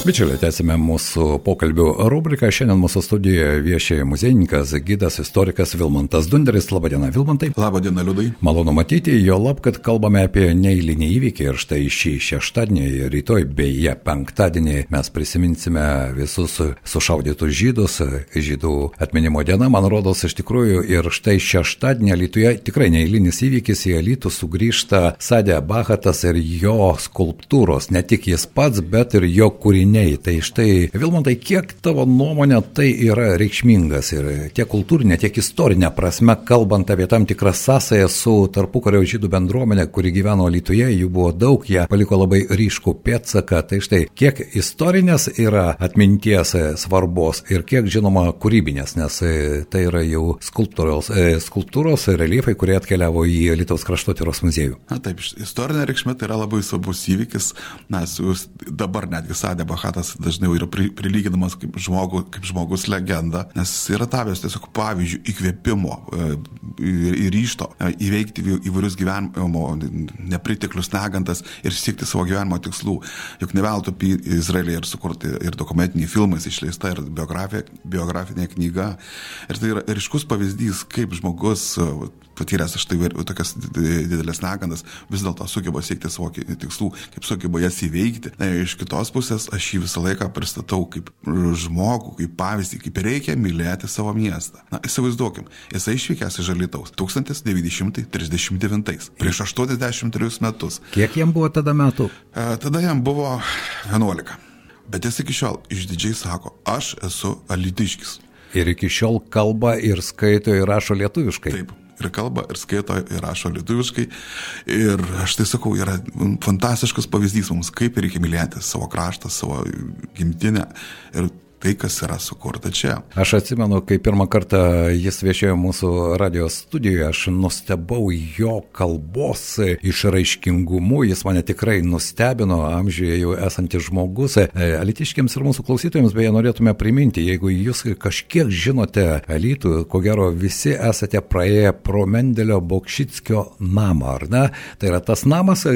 Bičiuliai, tęsime mūsų pokalbių rubriką. Šiandien mūsų studijoje viešė muziejininkas, gydas, istorikas Vilmantas Dunderis. Labadiena, Vilmantai. Labadiena, Liudai. Malonu matyti, jo lab, kad kalbame apie neįlinį įvykį ir štai šį šeštadienį, rytoj, beje, penktadienį mes prisiminsime visus sušaudytus žydus, žydų atminimo diena, man rodos, iš tikrųjų, ir štai šeštadienį Lietuvoje tikrai neįlinis įvykis į Lietų sugrįžta Sadė Bahatas ir jo skulptūros, ne tik jis pats, bet ir jo kūrinys kūriniai. Tai štai, Vilmantai, kiek tavo nuomonė tai yra reikšmingas ir tiek kultūrinė, tiek istorinė prasme, kalbant apie tam tikrą sąsąją su tarpukario žydų bendruomenė, kuri gyveno Lietuvoje, jų buvo daug, jie paliko labai ryškų pėdsaką. Tai štai, kiek istorinės yra atminties svarbos ir kiek, žinoma, kūrybinės, nes tai yra jau skulptūros, skulptūros reliefai, kurie atkeliavo į Lietuvos kraštotyros muziejų. Na taip, istorinė reikšmė tai yra labai svarbus įvykis, nes dabar netgi Sadė Bahatas dažnai yra pri, prilyginamas kaip, žmogu, kaip žmogus legenda, nes yra tavęs tiesiog pavyzdžių įkvėpimo e, ir, ryšto e, įveikti įvairius gyvenimo nepriteklius negantas ir siekti savo gyvenimo tikslų. Juk ne veltui apie Izraelį ir sukurti ir dokumentiniai filmai išleista ir biografinė knyga. Ir tai yra ryškus pavyzdys, kaip žmogus patyręs štai tokias didelės negandas, vis dėlto sugeba siekti savo tikslų, kaip sugeba jas įveikti. Na, iš kitos pusės aš jį visą laiką pristatau kaip žmogų, kaip pavyzdį, kaip reikia mylėti savo miestą. Na, įsivaizduokim, jisai išvykęs iš Žalitaus 1939, prieš 83 metus. Kiek jam buvo tada metų? E, tada jam buvo 11. Bet jis iki šiol išdidžiai sako, aš esu alitiškis. Ir iki šiol kalba ir skaito ir rašo lietuviškai. Taip, ir kalba, ir skaito, ir rašo lietuviškai. Ir aš tai sakau, yra fantastiškas pavyzdys mums, kaip reikia mylėti savo kraštą, savo gimtinę. Ir tai, kas yra sukurta čia. Aš atsimenu, kai pirmą kartą jis viešėjo mūsų radijos studijoje, aš nustebau jo kalbos išraiškingumu, jis mane tikrai nustebino, amžiuje jau esantis žmogus. E, Alitiškiams ir mūsų klausytojams beje norėtume priminti, jeigu jūs kažkiek žinote Alitų, ko gero visi esate praėję pro Mendelio Bokšitskio namą, ar ne? Tai yra tas namas,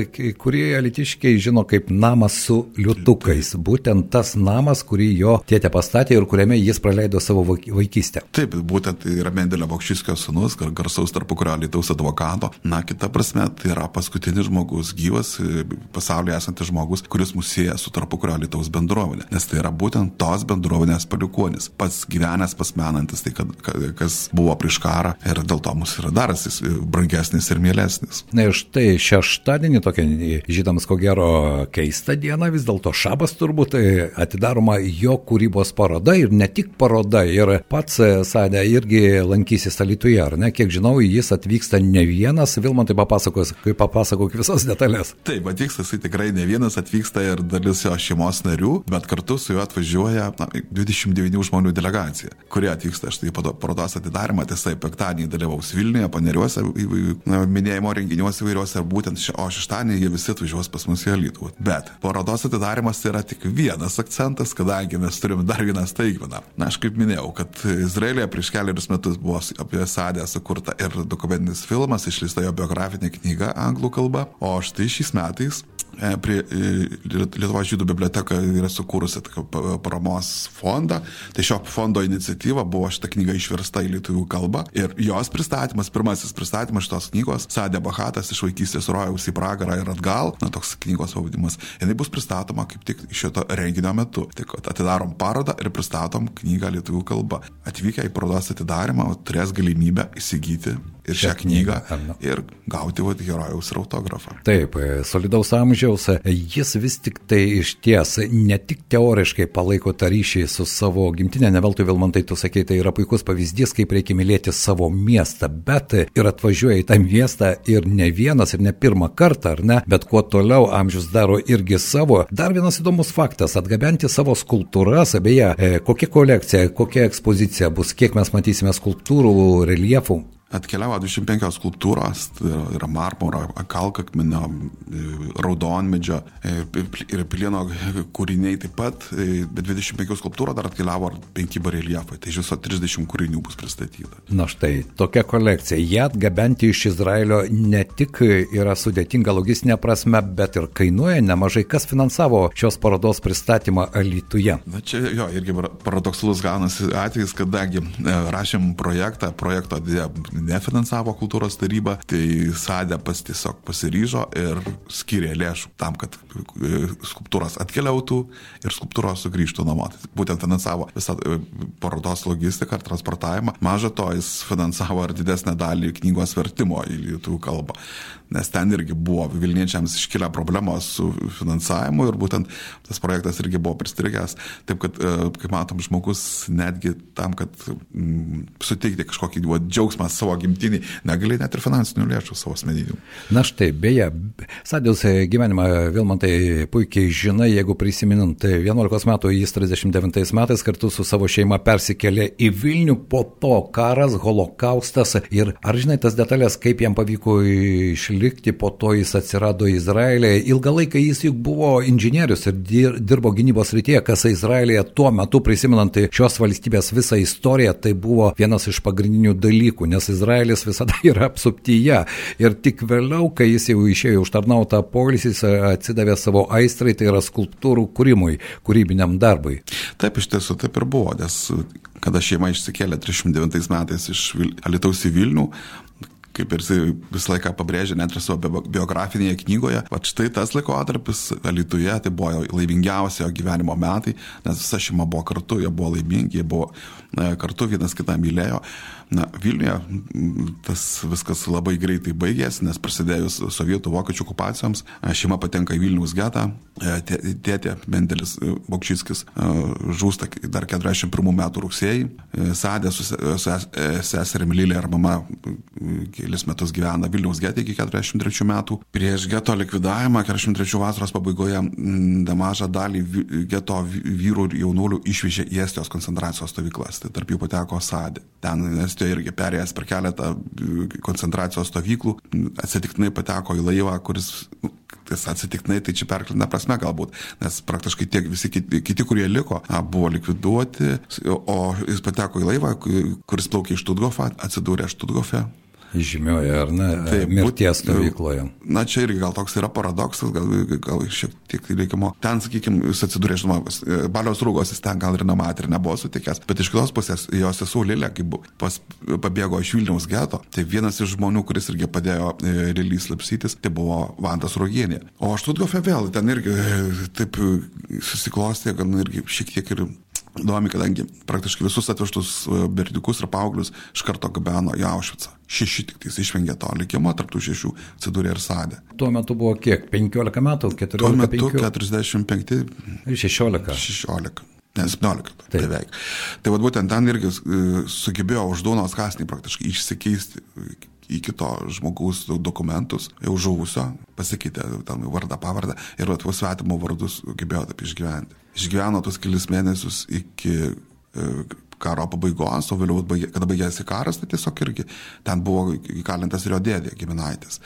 kurį Alitiškiai žino kaip namas su liutukais. Būtent tas namas, kurį jo tėtė pastatė ir kuriame jis praleido savo vaikystę. Taip, būtent tai yra Mendelio Vokšiskio sunus, garsaus tarpukurio Lietuvos advokato. Na, kita prasme, tai yra paskutinis žmogus, gyvas pasaulyje esantis žmogus, kuris mus sieja su tarpukurio Lietuvos bendruomenė. Nes tai yra būtent tos bendruomenės palikuonis. Pats gyvenęs, pasmenantis, tai kad, kas buvo prieš karą ir dėl to mus yra daras e, brangesnis ir mielesnis. Na ir štai šeštadienį tokia žydams ko gero keista diena, vis dėlto šabas turbūt e, atidaroma jo kūrybos knygos paroda ir ne tik paroda, ir pats e, Sadė irgi lankysis Alituje, ar ne? Kiek žinau, jis atvyksta ne vienas, Vilmantai papasakos, kaip papasakok visas detalės. Taip, atvyksta jisai tikrai ne vienas, atvyksta ir dalis jo šeimos narių, bet kartu su juo atvažiuoja na, 29 žmonių delegacija, kurie atvyksta štai parodos atidarimą, tiesa, penktadienį dalyvaus Vilniuje, paneriuose, minėjimo renginiuose įvairiuose, ir būtent ši, o šeštadienį jie visi atvažiuos pas mus į Alitų. Bet parodos atidarimas yra tik vienas akcentas, kadangi mes turim dar dar vieną staigmeną. Na, aš kaip minėjau, kad Izraelija prieš keliarius metus buvo apie Sadę sukurta ir dokumentinis filmas, išleista jo biografinė knyga anglų kalba, o štai šiais metais prie e, Lietuvos žydų biblioteka yra sukūrusi paramos fondą. Tai šio fondo iniciatyva buvo šita knyga išversta į lietuvių kalbą. Ir jos pristatymas, pirmasis pristatymas šitos knygos, Sadė Bahatas iš vaikystės rojaus į pragarą ir atgal, na toks knygos pavadinimas, jinai bus pristatoma kaip tik šito renginio metu. Tik atidarom parodą ir pristatom knygą lietuvių kalba. Atvykę į parodos atidarimą turės galimybę įsigyti ir šią knygą ir gauti vat, herojaus ir autografą. Taip, solidaus amžiaus, jis vis tik tai iš ties ne tik teoriškai palaiko tą ryšį su savo gimtinė, ne veltui Vilmantai tu sakei, tai yra puikus pavyzdys, kaip reikia mylėti savo miestą, bet ir atvažiuoja į tą miestą ir ne vienas, ir ne pirmą kartą, ar ne, bet kuo toliau amžius daro irgi savo. Dar vienas įdomus faktas - atgabenti savo skulptūras, beje, e, kokia kolekcija, kokia ekspozicija bus, kiek mes matysime skulptūrų, reliefų. Atkeliavo 25 skulptūros, tai yra marmuro, kalkakminio, raudonmedžio ir plieno kūriniai taip pat, bet 25 skulptūrų dar atkeliavo 5 bareljefai, tai iš viso 30 kūrinių bus pristatyta. Na štai, tokia kolekcija. Jie atgabenti iš Izraelio ne tik yra sudėtinga logistinė prasme, bet ir kainuoja nemažai. Kas finansavo šios parodos pristatymą Alytuje? Na čia jo, irgi paradoksalus gaunasi atvejis, kadangi e, rašėm projektą, projekto nefinansavo kultūros taryba, tai Sadė pas tiesiog pasiryžo ir skiria lėšų tam, kad e, skulptūros atkeliautų ir skulptūros sugrįžtų namo. Tai būtent finansavo visą e, parodos logistiką ir transportavimą. Maža to, jis finansavo ir didesnę dalį knygos vertimo į lietuvių kalbą nes ten irgi buvo Vilniečiams iškilę problemos su finansavimu ir būtent tas projektas irgi buvo pristrigęs. Taip kad, e, kaip matom, žmogus netgi tam, kad mm, suteikti kažkokį džiaugsmą savo gimtinį, negali net ir finansinių lėšų savo asmeninių. Na štai, beje, Sadijos gyvenimą Vilmantai puikiai žinai, jeigu prisiminant, 11 metų jis 39 metais kartu su savo šeima persikėlė į Vilnių, po to karas, holokaustas ir ar žinai tas detalės, kaip jam pavyko išlikti likti, po to jis atsirado Izraelėje. Ilgą laiką jis juk buvo inžinierius ir dirbo gynybos rytyje, kas Izraelėje tuo metu, prisimenant šios valstybės visą istoriją, tai buvo vienas iš pagrindinių dalykų, nes Izraelis visada yra apsuptyje. Ir tik vėliau, kai jis jau išėjo užtarnautą polisį, jis atsidavė savo aistrai, tai yra skulptūrų kūrimui, kūrybiniam darbui. Taip, iš tiesų taip ir buvo, nes kada šeima išsikėlė 309 metais iš Alitaus į Vilnių, kaip ir jisai visą laiką pabrėžė net ir savo biografinėje knygoje, va štai tas laikotarpis Lietuvoje, tai buvo laimingiausi jo gyvenimo metai, nes visa šeima buvo kartu, jie buvo laimingi, jie buvo kartu vienas kitą mylėjo. Na, Vilniuje tas viskas labai greitai baigėsi, nes prasidėjus sovietų vokiečių okupacijoms, šeima patenka į Vilnius getą, tėtė Mendelis Bokšyskis žūsta dar 41 metų rugsėjai, Sadė su, su seserim Lilė ar mama kelis metus gyvena Vilniaus getė iki 43 metų. Prieš geto likvidavimą 43 vasaros pabaigoje nemažą dalį geto vyrų ir jaunuolių išvežė į Estijos koncentracijos stovyklas, tai tarp jų pateko Sadė. Ten Estijoje irgi perėjęs per keletą koncentracijos stovyklų, atsitiktinai pateko į laivą, kuris tas atsitiktinai, tai čia perklina prasme galbūt, nes praktiškai tiek visi kiti, kiti kurie liko, buvo likviduoti, o jis pateko į laivą, kuris plaukė iš Štutgofą, atsidūrė Štutgofe, Žymioje, ar ne? Taip, mirties stovykloje. Na, čia irgi gal toks yra paradoksas, gal, gal šiek tiek reikimo. Ten, sakykime, jis atsidūrė, žinoma, balios rūgos jis ten gal ir nematė ir nebuvo sutikęs, bet iš kitos pusės jos sesuo Lilė, kai pas, pabėgo iš Vilniaus geto, tai vienas iš žmonių, kuris irgi padėjo e, slapsytis, tai buvo Vantas Rogienė. O Štutgofe vėl, ten irgi e, taip susiklostė, gan irgi šiek tiek ir įdomi, kadangi praktiškai visus atvežtus e, berniukus ir paauglius iš karto gabeno į Aušvicą. Šeši tik tais išvengė to likimo, tarptų šešių atsidūrė ir sadė. Tuo metu buvo kiek? 15 metų? 14, Tuo metu 5? 45. Ir 16. 16. Ne, 17, Taip. beveik. Tai vad būtent ten irgi e, sugebėjo už duonos kasnį praktiškai išsikeisti į kito žmogaus dokumentus, jau žuvusio, pasikeitė tam vardą, pavardę ir vat, svetimo vardus gebėjo taip išgyventi. Išgyveno tos kelius mėnesius iki e, karo pabaigos, o vėliau, kada baigėsi karas, tai tiesiog irgi ten buvo įkalintas ir jo dėdė, giminaitis.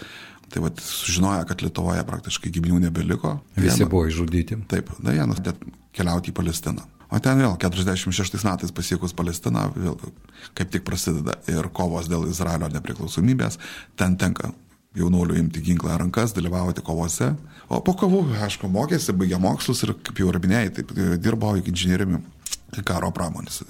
Tai vad sužinoja, kad Lietuvoje praktiškai giminių nebeliko. Visi viena, buvo išžudyti. Taip, da vienas keliauti į Palestiną. O ten vėl 46 metais pasiekus Palestiną, vėl kaip tik prasideda ir kovos dėl Izraelio nepriklausomybės, ten tenka jaunuolių imti ginklą rankas, dalyvauti kovose. O po kovų, aišku, mokėsi, baigė mokslus ir, kaip jau ir minėjai, taip dirbo inžinieriumi karo pramonės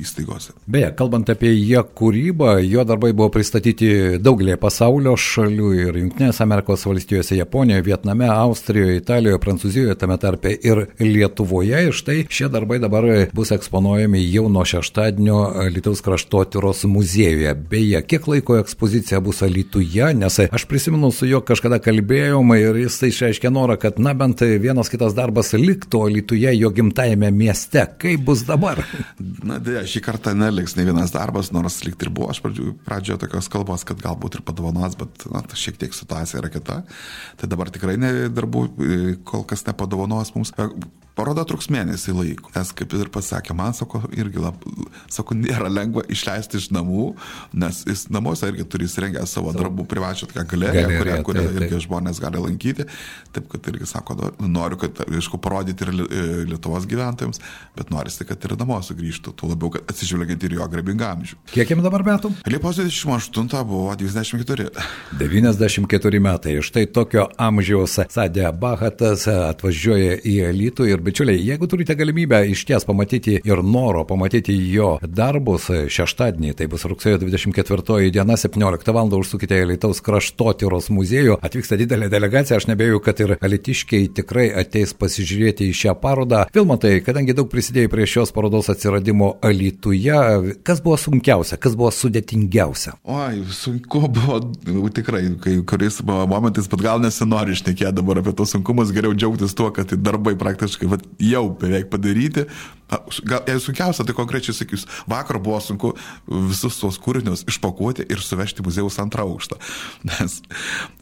įstaigose. Beje, kalbant apie jo kūrybą, jo darbai buvo pristatyti daugelį pasaulio šalių ir Junktinės Amerikos valstijose, Japonijoje, Vietname, Austrijoje, Italijoje, Prancūzijoje, tame tarpe ir Lietuvoje. Ir štai šie darbai dabar bus eksponuojami jau nuo šeštadienio Lietuvos kraštotyros muziejuje. Beje, kiek laiko ekspozicija bus Lietuvoje, nes aš prisimenu su juo kažkada kalbėjom ir jis tai išreiškė norą, kad na bent vienas kitas darbas liktų Lietuvoje jo gimtajame mieste. Kaip bus bus dabar? Na, dėja, šį kartą neliks ne vienas darbas, nors lyg ir buvo aš pradžioje, pradžioje tokios kalbos, kad galbūt ir padovanos, bet na, šiek tiek situacija yra kita. Tai dabar tikrai ne, darbų e, kol kas nepadovanos mums. Paroda truks mėnesį laiko. Nes, kaip ir pasakė, man sako, irgi, lab, sako, nėra lengva išleisti iš namų, nes jis namuose irgi turi įsirengę savo darbų privačią galeriją, taip, taip. irgi žmonės gali lankyti. Taip, kad irgi sako, noriu, kad, aišku, parodyti ir e, Lietuvos gyventojams, bet norisi, kad ir namo sugrįžtų, tuo labiau, kad atsižvelgiant ir jo garbingą amžių. Kiek jam dabar metų? Liepos 28 buvo 94. 94 metai. Štai tokio amžiaus Sadė Bahatas atvažiuoja į Elitų ir bičiuliai, jeigu turite galimybę iš ties pamatyti ir noro pamatyti jo darbus šeštadienį, tai bus rugsėjo 24 diena, 17 val. užsukite į Lietuvos kraštotyros muziejų, atvyksta didelė delegacija, aš nebejoju, kad ir alitiškiai tikrai ateis pasižiūrėti į šią parodą. Vilmatai, kadangi daug prisidėjai prie šios parodos atsiradimo Alituje, kas buvo sunkiausia, kas buvo sudėtingiausia? Oi, sunku buvo tikrai, kai kuris momentais, bet gal nesinori išnekėti dabar apie tos sunkumus, geriau džiaugtis tuo, kad darbai praktiškai vat, jau beveik padaryti. Gal jei sunkiausia, tai konkrečiai sakys, vakar buvo sunku visus tos kūrinius išpakuoti ir suvežti muziejaus antrą aukštą. Nes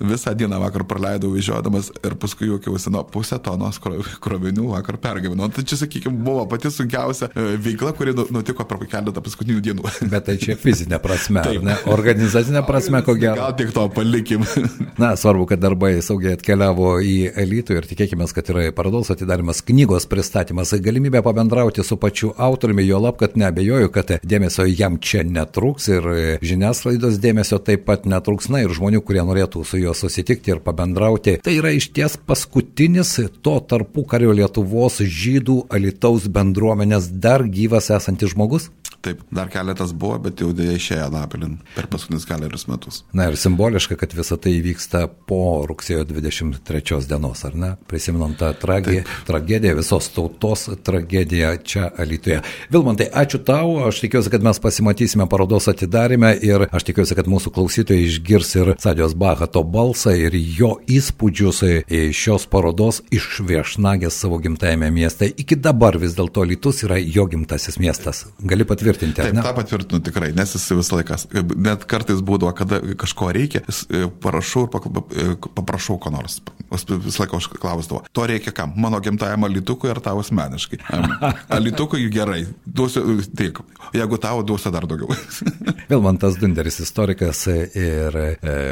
visą dieną vakar praleidau vežiodamas ir paskui juokiausi, nuo pusę tonos krovinių vakar pergyvenau. Tai čia, sakykime, buvo pati sunkiausia e, veikla, kuri nu, nutiko per keletą paskutinių dienų. Bet tai čia fizinė prasme, ne? Organizacinė prasme, ko gero. Gal tik to palikim. Na, svarbu, kad darbai saugiai atkeliavo į elitų ir tikėkime, kad yra parodos atidarimas, knygos pristatymas, galimybė pabendrauti bendrauti su pačiu autoriumi, jo lab, kad nebejoju, kad dėmesio jam čia netruks ir žiniasklaidos dėmesio taip pat netruks, na ir žmonių, kurie norėtų su juo susitikti ir pabendrauti. Tai yra iš ties paskutinis to tarpu kario Lietuvos žydų alitaus bendruomenės dar gyvas esantis žmogus? Taip, dar keletas buvo, bet jau dėja išėjo Napilin per paskutinius keliarius metus. Na ir simboliška, kad visa tai vyksta po rugsėjo 23 dienos, ar ne? Prisimenam tą tragi, tragediją, visos tautos tragediją čia Alytuje. Vilmantai, ačiū tau, aš tikiuosi, kad mes pasimatysime parodos atidarime ir aš tikiuosi, kad mūsų klausytojai išgirs ir Sadijos Bahato balsą ir jo įspūdžius iš šios parodos iš viešnagės savo gimtajame mieste. Iki dabar vis dėlto Alytus yra jo gimtasis miestas. Gali patvirtinti patvirtinti. Taip, tą patvirtinu tikrai, nes jis visą laiką, net kartais būdavo, kada kažko reikia, e, parašau ir e, paprašau ko nors. Visą laiką užklausdavo, to reikia kam? Mano gimtajam alitukui ar tau asmeniškai? Alitukui gerai, duosiu tik, jeigu tau duosiu dar daugiau. Vilmantas Dunderis, istorikas ir e,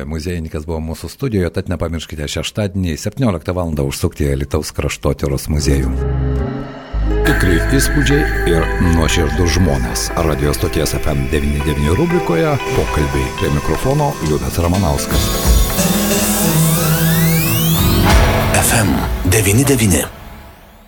muziejininkas buvo mūsų studijoje, tad nepamirškite šeštadienį 17 val. užsukti į Lietuvos kraštotyros muziejų. Tikrai įspūdžiai ir nuoširdus žmonės. Radio stoties FM99 rubrikoje pokalbiai prie mikrofono Liudas Ramanauskas. FM99.